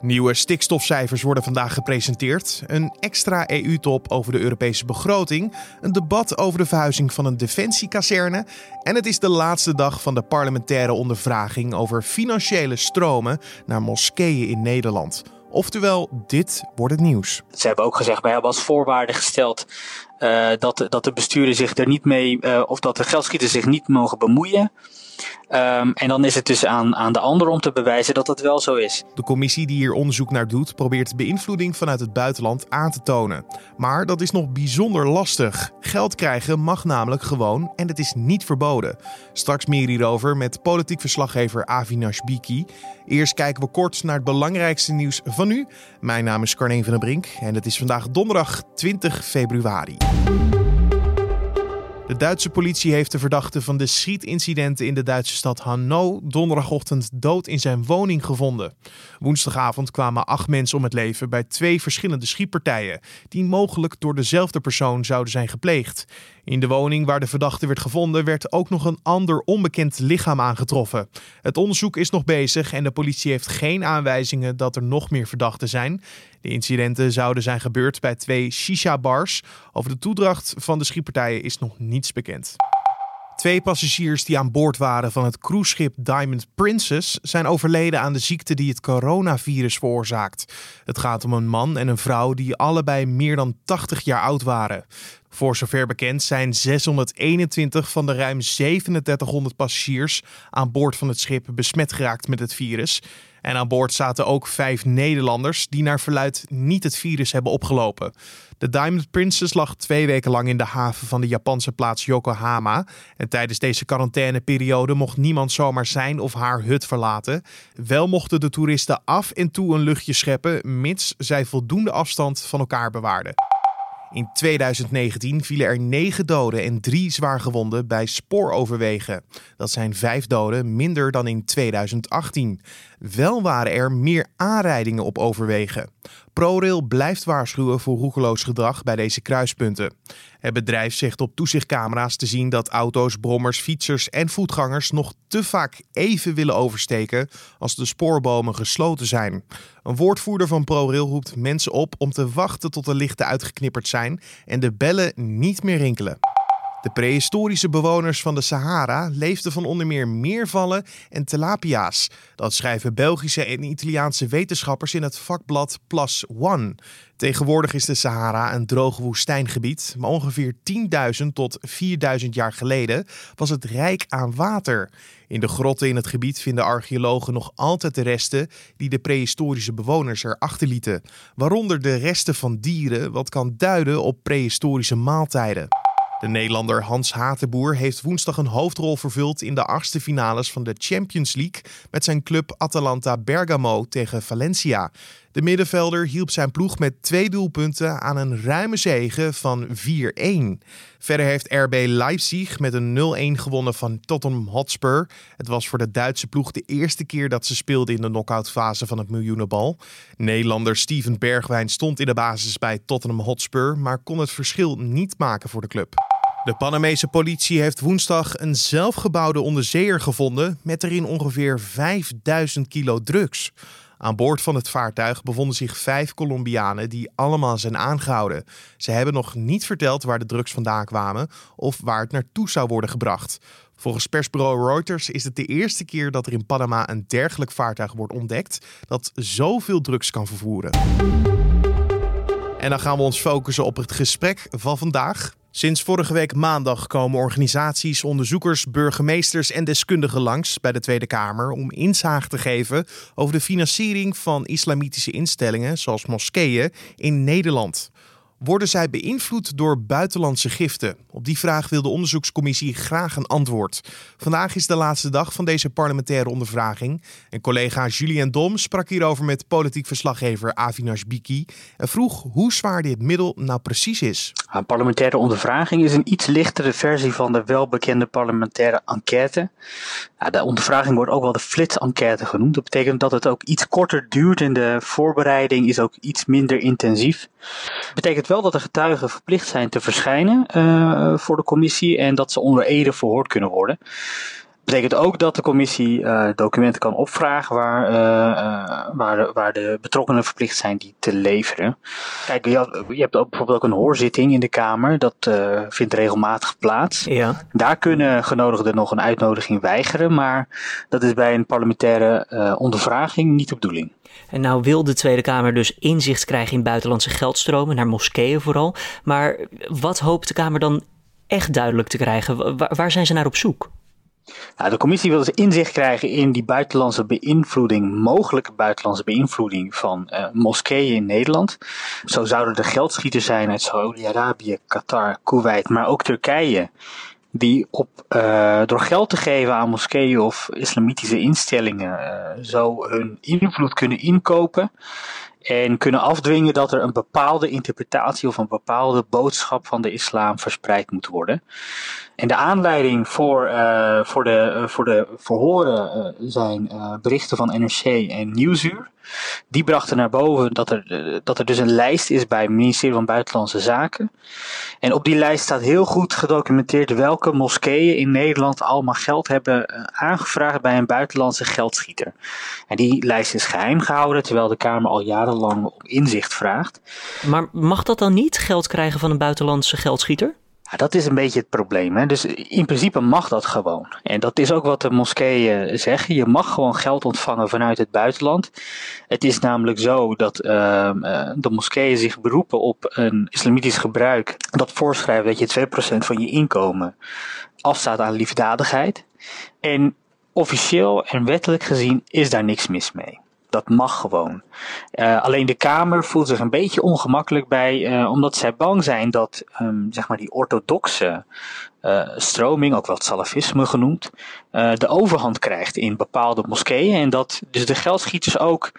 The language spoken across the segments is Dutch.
Nieuwe stikstofcijfers worden vandaag gepresenteerd. Een extra EU-top over de Europese begroting. Een debat over de verhuizing van een defensiekazerne. En het is de laatste dag van de parlementaire ondervraging over financiële stromen naar moskeeën in Nederland. Oftewel, dit wordt het nieuws. Ze hebben ook gezegd, wij hebben als voorwaarde gesteld uh, dat, dat de besturen zich er niet mee, uh, of dat de geldschieters zich niet mogen bemoeien. Um, en dan is het dus aan, aan de ander om te bewijzen dat dat wel zo is. De commissie die hier onderzoek naar doet, probeert beïnvloeding vanuit het buitenland aan te tonen. Maar dat is nog bijzonder lastig. Geld krijgen mag namelijk gewoon en het is niet verboden. Straks meer hierover met politiek verslaggever Avinash Biki. Eerst kijken we kort naar het belangrijkste nieuws van nu. Mijn naam is Carne van der Brink en het is vandaag donderdag 20 februari. De Duitse politie heeft de verdachte van de schietincidenten in de Duitse stad Hanau donderdagochtend dood in zijn woning gevonden. Woensdagavond kwamen acht mensen om het leven bij twee verschillende schietpartijen, die mogelijk door dezelfde persoon zouden zijn gepleegd. In de woning waar de verdachte werd gevonden werd ook nog een ander onbekend lichaam aangetroffen. Het onderzoek is nog bezig en de politie heeft geen aanwijzingen dat er nog meer verdachten zijn. De incidenten zouden zijn gebeurd bij twee shisha-bars. Over de toedracht van de schietpartijen is nog niets bekend. Twee passagiers die aan boord waren van het cruiseschip Diamond Princess zijn overleden aan de ziekte die het coronavirus veroorzaakt. Het gaat om een man en een vrouw die allebei meer dan 80 jaar oud waren. Voor zover bekend zijn 621 van de ruim 3700 passagiers aan boord van het schip besmet geraakt met het virus. En aan boord zaten ook vijf Nederlanders die naar verluid niet het virus hebben opgelopen. De Diamond Princess lag twee weken lang in de haven van de Japanse plaats Yokohama. En tijdens deze quarantaineperiode mocht niemand zomaar zijn of haar hut verlaten. Wel mochten de toeristen af en toe een luchtje scheppen, mits zij voldoende afstand van elkaar bewaarden. In 2019 vielen er negen doden en drie zwaargewonden bij spooroverwegen. Dat zijn vijf doden minder dan in 2018. Wel waren er meer aanrijdingen op overwegen. ProRail blijft waarschuwen voor roekeloos gedrag bij deze kruispunten. Het bedrijf zegt op toezichtcamera's te zien dat auto's, brommers, fietsers en voetgangers nog te vaak even willen oversteken als de spoorbomen gesloten zijn. Een woordvoerder van ProRail roept mensen op om te wachten tot de lichten uitgeknipperd zijn en de bellen niet meer rinkelen. De prehistorische bewoners van de Sahara leefden van onder meer meervallen en tilapia's. Dat schrijven Belgische en Italiaanse wetenschappers in het vakblad Plus One. Tegenwoordig is de Sahara een droog woestijngebied, maar ongeveer 10.000 tot 4.000 jaar geleden was het rijk aan water. In de grotten in het gebied vinden archeologen nog altijd de resten die de prehistorische bewoners er achterlieten, waaronder de resten van dieren, wat kan duiden op prehistorische maaltijden. De Nederlander Hans Hatenboer heeft woensdag een hoofdrol vervuld in de achtste finales van de Champions League met zijn club Atalanta Bergamo tegen Valencia. De middenvelder hielp zijn ploeg met twee doelpunten aan een ruime zege van 4-1. Verder heeft RB Leipzig met een 0-1 gewonnen van Tottenham Hotspur. Het was voor de Duitse ploeg de eerste keer dat ze speelden in de knock-outfase van het miljoenenbal. Nederlander Steven Bergwijn stond in de basis bij Tottenham Hotspur, maar kon het verschil niet maken voor de club. De Panamese politie heeft woensdag een zelfgebouwde onderzeeër gevonden met erin ongeveer 5000 kilo drugs. Aan boord van het vaartuig bevonden zich vijf Colombianen die allemaal zijn aangehouden. Ze hebben nog niet verteld waar de drugs vandaan kwamen of waar het naartoe zou worden gebracht. Volgens persbureau Reuters is het de eerste keer dat er in Panama een dergelijk vaartuig wordt ontdekt dat zoveel drugs kan vervoeren. En dan gaan we ons focussen op het gesprek van vandaag. Sinds vorige week maandag komen organisaties, onderzoekers, burgemeesters en deskundigen langs bij de Tweede Kamer om inzage te geven over de financiering van islamitische instellingen zoals moskeeën in Nederland. Worden zij beïnvloed door buitenlandse giften? Op die vraag wil de onderzoekscommissie graag een antwoord. Vandaag is de laatste dag van deze parlementaire ondervraging. En collega Julien Dom sprak hierover met politiek verslaggever Avinash Biki en vroeg hoe zwaar dit middel nou precies is. Een parlementaire ondervraging is een iets lichtere versie van de welbekende parlementaire enquête. de ondervraging wordt ook wel de flitsenquête genoemd. Dat betekent dat het ook iets korter duurt en de voorbereiding is ook iets minder intensief. Betekent wel dat de getuigen verplicht zijn te verschijnen uh, voor de commissie en dat ze onder ede verhoord kunnen worden. Betekent ook dat de commissie uh, documenten kan opvragen waar, uh, waar, de, waar de betrokkenen verplicht zijn die te leveren. Kijk, je, je hebt ook bijvoorbeeld ook een hoorzitting in de Kamer. Dat vindt regelmatig plaats. Ja. Daar kunnen genodigden nog een uitnodiging weigeren, maar dat is bij een parlementaire ondervraging niet de bedoeling. En nou wil de Tweede Kamer dus inzicht krijgen in buitenlandse geldstromen, naar moskeeën vooral. Maar wat hoopt de Kamer dan echt duidelijk te krijgen? Waar, waar zijn ze naar op zoek? De commissie wil dus inzicht krijgen in die buitenlandse beïnvloeding, mogelijke buitenlandse beïnvloeding van uh, moskeeën in Nederland. Zo zouden er geldschieters zijn uit Saudi-Arabië, Qatar, Kuwait, maar ook Turkije. Die op, uh, door geld te geven aan moskeeën of islamitische instellingen uh, zo hun invloed kunnen inkopen. En kunnen afdwingen dat er een bepaalde interpretatie of een bepaalde boodschap van de islam verspreid moet worden. En de aanleiding voor, uh, voor, de, uh, voor de verhoren uh, zijn berichten van NRC en Nieuwsuur. Die brachten naar boven dat er, dat er dus een lijst is bij het ministerie van Buitenlandse Zaken. En op die lijst staat heel goed gedocumenteerd welke moskeeën in Nederland allemaal geld hebben aangevraagd bij een buitenlandse geldschieter. En die lijst is geheim gehouden, terwijl de Kamer al jarenlang om inzicht vraagt. Maar mag dat dan niet, geld krijgen van een buitenlandse geldschieter? Dat is een beetje het probleem. Hè? Dus in principe mag dat gewoon. En dat is ook wat de moskeeën zeggen. Je mag gewoon geld ontvangen vanuit het buitenland. Het is namelijk zo dat uh, de moskeeën zich beroepen op een islamitisch gebruik. Dat voorschrijft dat je 2% van je inkomen afstaat aan liefdadigheid. En officieel en wettelijk gezien is daar niks mis mee. Dat mag gewoon. Uh, alleen de Kamer voelt zich een beetje ongemakkelijk bij, uh, omdat zij bang zijn dat um, zeg maar die orthodoxe uh, stroming, ook wel salafisme genoemd, de overhand krijgt in bepaalde moskeeën. En dat dus de geldschieters ook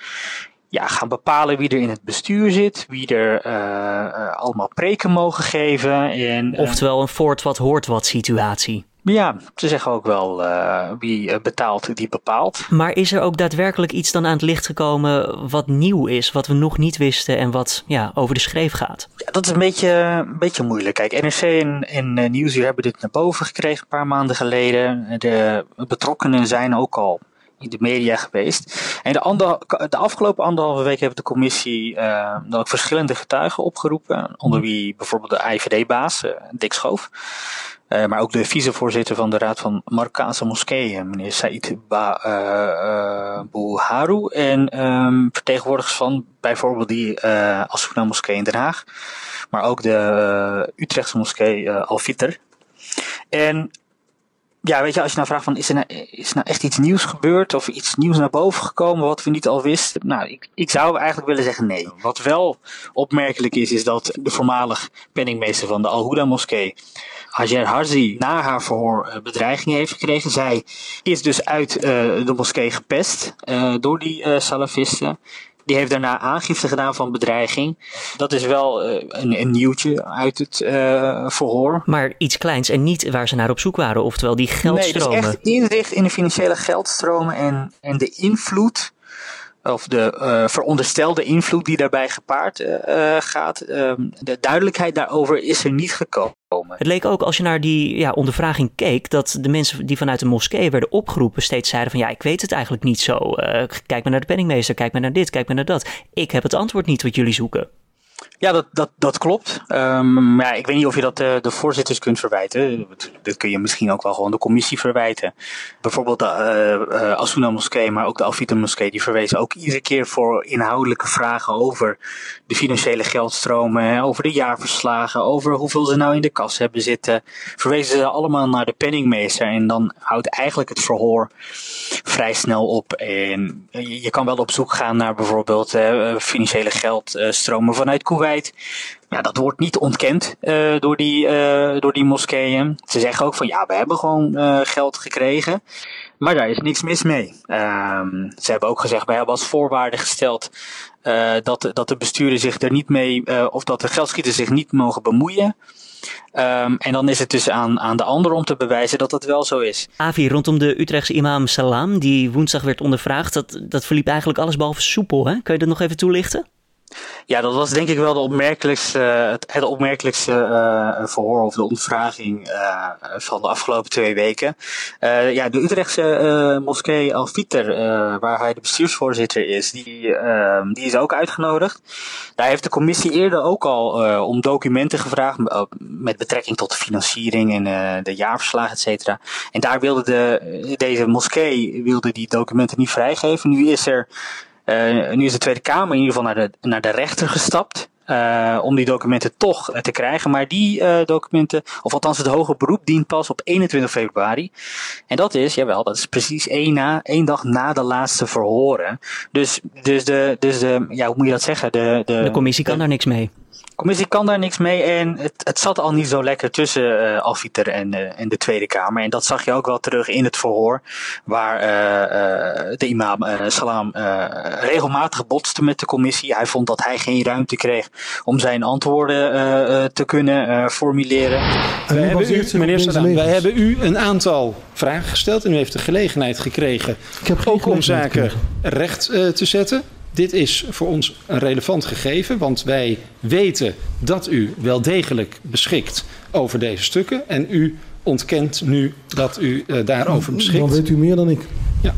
ja, gaan bepalen wie er in het bestuur zit, wie er allemaal preken mogen geven. En, Oftewel een voort wat hoort wat situatie. Ja, ze zeggen ook wel uh, wie betaalt, die bepaalt. Maar is er ook daadwerkelijk iets dan aan het licht gekomen wat nieuw is, wat we nog niet wisten en wat ja, over de schreef gaat? Ja, dat is een beetje, een beetje moeilijk. Kijk, NRC en, en uh, Nieuwsuur hebben dit naar boven gekregen een paar maanden geleden. De betrokkenen zijn ook al in de media geweest. En de, ander, de afgelopen anderhalve week heeft de commissie uh, dan ook verschillende getuigen opgeroepen. Onder wie bijvoorbeeld de IVD-baas, uh, Dick Schoof. Uh, maar ook de vicevoorzitter van de Raad van Marokkaanse Moskeeën, meneer Said ba, uh, Bouharu. En um, vertegenwoordigers van bijvoorbeeld die uh, Asuna Moskee in Den Haag. Maar ook de Utrechtse moskee Al-Fitr. En ja, weet je, als je nou vraagt van is er nou, is er nou echt iets nieuws gebeurd of iets nieuws naar boven gekomen wat we niet al wisten? Nou, ik, ik zou eigenlijk willen zeggen nee. Wat wel opmerkelijk is, is dat de voormalig penningmeester van de Al-Huda moskee, Hajar Harzi, na haar verhoor bedreigingen heeft gekregen. Zij is dus uit uh, de moskee gepest uh, door die uh, salafisten. Die heeft daarna aangifte gedaan van bedreiging. Dat is wel uh, een, een, nieuwtje uit het uh, verhoor. Maar iets kleins en niet waar ze naar op zoek waren. Oftewel die geldstromen. Nee, dus echt inzicht in de financiële geldstromen en, en de invloed of de uh, veronderstelde invloed die daarbij gepaard gaat, uh, de duidelijkheid daarover is er niet gekomen. Het leek ook als je naar die ja, ondervraging keek, dat de mensen die vanuit de moskee werden opgeroepen steeds zeiden van ja, ik weet het eigenlijk niet zo. kijk maar naar de penningmeester, kijk maar naar dit, kijk maar naar dat. Ik heb het antwoord niet wat jullie zoeken. Ja, dat, dat, dat klopt. Um, ja, ik weet niet of je dat de, de voorzitters kunt verwijten. Dat kun je misschien ook wel gewoon de commissie verwijten. Bijvoorbeeld de uh, uh, Asuna Moskee, maar ook de Alfita Moskee, die verwezen ook iedere keer voor inhoudelijke vragen over de financiële geldstromen, over de jaarverslagen, over hoeveel ze nou in de kas hebben zitten. Verwezen ze allemaal naar de penningmeester en dan houdt eigenlijk het verhoor vrij snel op. En je kan wel op zoek gaan naar bijvoorbeeld uh, financiële geldstromen vanuit Kuwait. Ja, dat wordt niet ontkend uh, door, die, uh, door die moskeeën. Ze zeggen ook van ja, we hebben gewoon uh, geld gekregen. Maar daar is niks mis mee. Um, ze hebben ook gezegd, wij hebben als voorwaarde gesteld dat, dat de besturen zich er niet mee, of dat de geldschieters zich niet mogen bemoeien. Um, en dan is het dus aan, aan de ander om te bewijzen dat dat wel zo is. Avi, rondom de Utrechtse imam Salam, die woensdag werd ondervraagd, dat, dat verliep eigenlijk alles behalve soepel. Hè? Kun je dat nog even toelichten? Ja, dat was denk ik wel de opmerkelijkste, het, het opmerkelijkste uh, verhoor of de ondervraging uh, van de afgelopen twee weken. Uh, ja, de Utrechtse moskee Al-Fitr, waar hij de bestuursvoorzitter is, die, ehm, die is ook uitgenodigd. Daar heeft de commissie eerder ook al om documenten gevraagd met betrekking tot de financiering en de jaarverslagen, et cetera. En daar wilde de, deze moskee wilde die documenten niet vrijgeven. Nu is er uh, nu is de Tweede Kamer in ieder geval naar de, naar de rechter gestapt. Uh, om die documenten toch uh, te krijgen. Maar die uh, documenten, of althans het hoger beroep, dient pas op 21 februari. En dat is, jawel, dat is precies één, na, één dag na de laatste verhoren. Dus, dus, de, dus de, ja, hoe moet je dat zeggen? De, de, de commissie kan daar niks mee commissie kan daar niks mee en het, het zat al niet zo lekker tussen uh, Alfiter en, uh, en de Tweede Kamer. En dat zag je ook wel terug in het verhoor, waar uh, de imam Salam regelmatig botste met de commissie. Hij vond dat hij geen ruimte kreeg om zijn antwoorden te kunnen formuleren. Wij hebben, u, meneer Salam, wij hebben u een aantal vragen gesteld en u heeft de gelegenheid gekregen Ik heb ook om zaken recht te zetten. Dit is voor ons een relevant gegeven, want wij weten dat u wel degelijk beschikt over deze stukken. En u ontkent nu dat u uh, daarover beschikt. Dan weet u meer dan ik. Ja.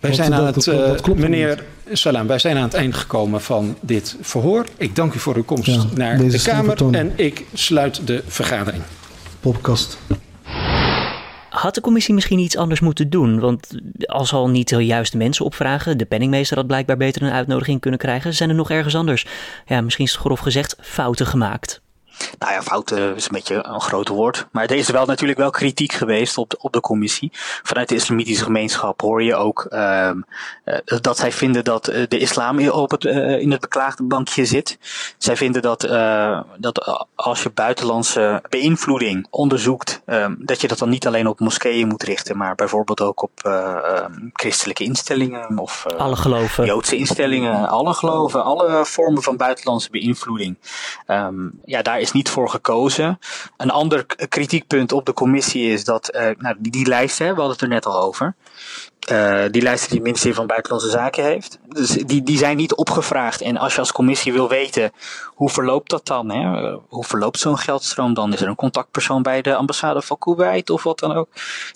Wij zijn aan het, uh, meneer Salam, wij zijn aan het eind gekomen van dit verhoor. Ik dank u voor uw komst ja, naar de Kamer en ik sluit de vergadering. Podcast. Had de commissie misschien iets anders moeten doen? Want als al niet de juiste mensen opvragen, de penningmeester had blijkbaar beter een uitnodiging kunnen krijgen, zijn er nog ergens anders, ja, misschien is grof gezegd, fouten gemaakt. Nou ja, fouten is een beetje een groot woord. Maar er is wel natuurlijk wel kritiek geweest op de, op de commissie. Vanuit de islamitische gemeenschap hoor je ook uh, dat zij vinden dat eh, de islam op het, uh, in het beklaagde bankje zit. Zij vinden dat, uh, dat als je buitenlandse beïnvloeding onderzoekt, um, dat je dat dan niet alleen op moskeeën moet richten, maar bijvoorbeeld ook op um, christelijke instellingen of alle geloven. Joodse instellingen, alle geloven, alle vormen van buitenlandse beïnvloeding. Ja, daar is niet voor gekozen. Een ander kritiekpunt op de commissie is dat, nou, die, die lijst, we hadden het er net al over. Uh, die lijsten die het ministerie van Buitenlandse Zaken heeft. Dus die, die zijn niet opgevraagd. En als je als commissie wil weten hoe verloopt dat dan? Hè? Uh, hoe verloopt zo'n geldstroom dan? Is er een contactpersoon bij de ambassade van Kuwait of wat dan ook?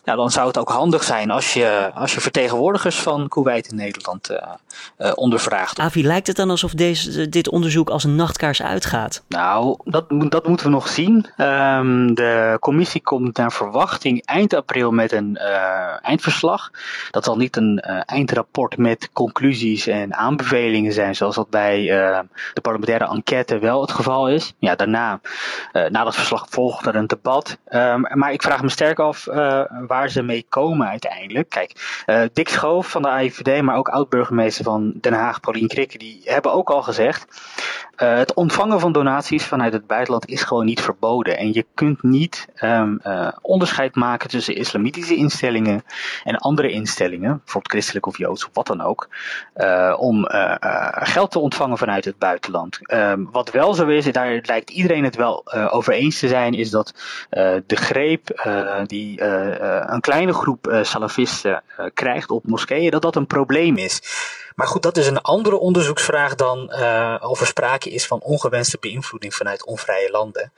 Nou, dan zou het ook handig zijn als je, als je vertegenwoordigers van Kuwait in Nederland uh, ondervraagt. Avi, lijkt het dan alsof deze, dit onderzoek als een nachtkaars uitgaat? Nou, dat, dat moeten we nog zien. Um, de commissie komt naar verwachting eind april met een eindverslag. Dat zal niet een uh, eindrapport met conclusies en aanbevelingen zijn, zoals dat bij uh, de parlementaire enquête wel het geval is. Ja, daarna, uh, na dat verslag volgt er een debat. Um, maar ik vraag me sterk af waar ze mee komen uiteindelijk. Kijk, Dick Schoof van de AIVD, maar ook oud-burgemeester van Den Haag, Paulien Krikke, die hebben ook al gezegd uh, het ontvangen van donaties vanuit het buitenland is gewoon niet verboden. En je kunt niet um, uh, onderscheid maken tussen islamitische instellingen en andere instellingen, bijvoorbeeld christelijk of joods of wat dan ook, uh, om geld te ontvangen vanuit het buitenland. Um, wat wel zo is, daar lijkt iedereen het wel over eens te zijn, is dat de greep die een kleine groep salafisten krijgt op moskeeën, dat dat een probleem is. Maar goed, dat is een andere onderzoeksvraag dan uh, of er sprake is van ongewenste beïnvloeding vanuit onvrije landen.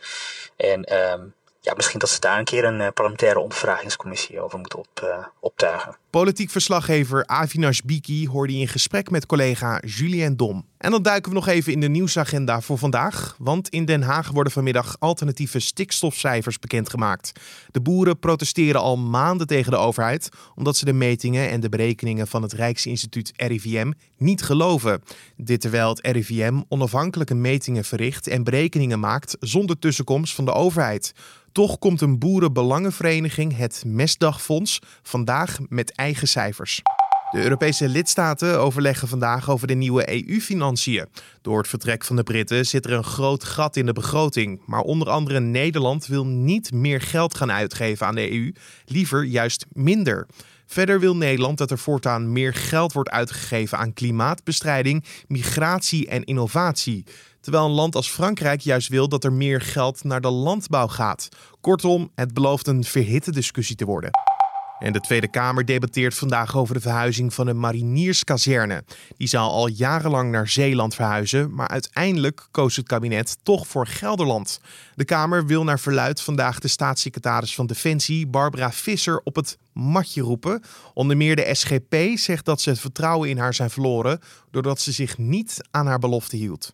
En um, ja, misschien dat ze daar een keer een uh, parlementaire ondervragingscommissie over moeten op, uh, optuigen. Politiek verslaggever Avinash Biki hoorde in gesprek met collega Julien Dom. En dan duiken we nog even in de nieuwsagenda voor vandaag. Want in Den Haag worden vanmiddag alternatieve stikstofcijfers bekendgemaakt. De boeren protesteren al maanden tegen de overheid. omdat ze de metingen en de berekeningen van het Rijksinstituut RIVM niet geloven. Dit terwijl het RIVM onafhankelijke metingen verricht en berekeningen maakt zonder tussenkomst van de overheid. Toch komt een boerenbelangenvereniging, het Mesdagfonds, vandaag met eigen cijfers. De Europese lidstaten overleggen vandaag over de nieuwe EU-financiën. Door het vertrek van de Britten zit er een groot gat in de begroting. Maar onder andere Nederland wil niet meer geld gaan uitgeven aan de EU, liever juist minder. Verder wil Nederland dat er voortaan meer geld wordt uitgegeven aan klimaatbestrijding, migratie en innovatie. Terwijl een land als Frankrijk juist wil dat er meer geld naar de landbouw gaat. Kortom, het belooft een verhitte discussie te worden. En de Tweede Kamer debatteert vandaag over de verhuizing van een marinierskazerne. Die zou al jarenlang naar Zeeland verhuizen, maar uiteindelijk koos het kabinet toch voor Gelderland. De Kamer wil naar verluid vandaag de staatssecretaris van Defensie, Barbara Visser, op het matje roepen. Onder meer de SGP zegt dat ze het vertrouwen in haar zijn verloren, doordat ze zich niet aan haar belofte hield.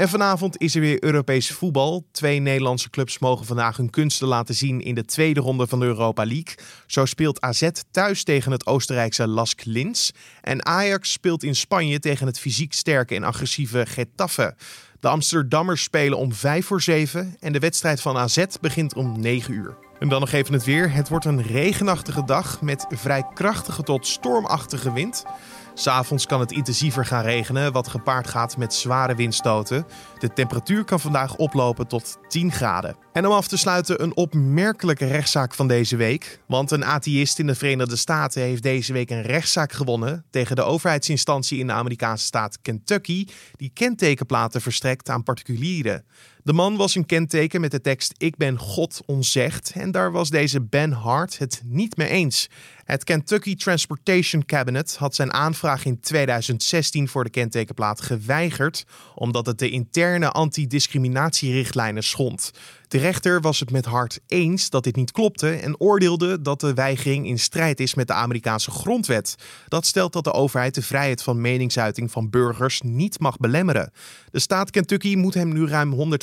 En vanavond is er weer Europees voetbal. Twee Nederlandse clubs mogen vandaag hun kunsten laten zien in de tweede ronde van de Europa League. Zo speelt AZ thuis tegen het Oostenrijkse Lask Linz. En Ajax speelt in Spanje tegen het fysiek sterke en agressieve Getafe. De Amsterdammers spelen om 5 voor 7 en de wedstrijd van AZ begint om 9 uur. En dan nog even het weer. Het wordt een regenachtige dag met vrij krachtige tot stormachtige wind. S'avonds kan het intensiever gaan regenen, wat gepaard gaat met zware windstoten. De temperatuur kan vandaag oplopen tot 10 graden. En om af te sluiten een opmerkelijke rechtszaak van deze week. Want een atheïst in de Verenigde Staten heeft deze week een rechtszaak gewonnen tegen de overheidsinstantie in de Amerikaanse staat Kentucky, die kentekenplaten verstrekt aan particulieren. De man was een kenteken met de tekst Ik ben God onzegd en daar was deze Ben Hart het niet mee eens. Het Kentucky Transportation Cabinet had zijn aanvraag in 2016 voor de kentekenplaat geweigerd, omdat het de interne antidiscriminatierichtlijnen schond. De rechter was het met Hart eens dat dit niet klopte en oordeelde dat de weigering in strijd is met de Amerikaanse grondwet. Dat stelt dat de overheid de vrijheid van meningsuiting van burgers niet mag belemmeren. De staat Kentucky moet hem nu ruim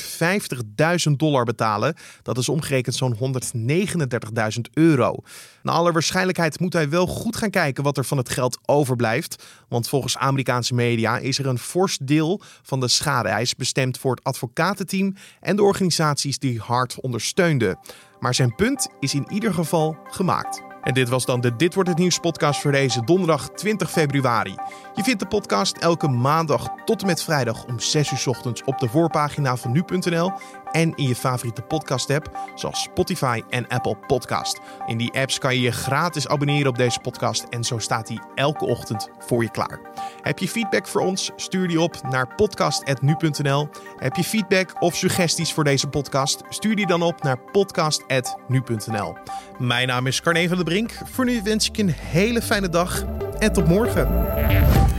150.000 dollar betalen. Dat is omgerekend zo'n 139.000 euro. Naar alle waarschijnlijkheid moet hij wel goed gaan kijken wat er van het geld overblijft. Want volgens Amerikaanse media is er een fors deel van de schadeeis bestemd voor het advocatenteam en de organisaties die Hart ondersteunde. Maar zijn punt is in ieder geval gemaakt. En dit was dan de Dit wordt het nieuws podcast voor deze donderdag 20 februari. Je vindt de podcast elke maandag tot en met vrijdag om 6 uur ochtends op de voorpagina van nu.nl en in je favoriete podcast app zoals Spotify en Apple Podcast. In die apps kan je je gratis abonneren op deze podcast en zo staat die elke ochtend voor je klaar. Heb je feedback voor ons? Stuur die op naar podcast@nu.nl. Heb je feedback of suggesties voor deze podcast? Stuur die dan op naar podcast@nu.nl. Mijn naam is Carne van der Brink. Voor nu wens ik je een hele fijne dag en tot morgen.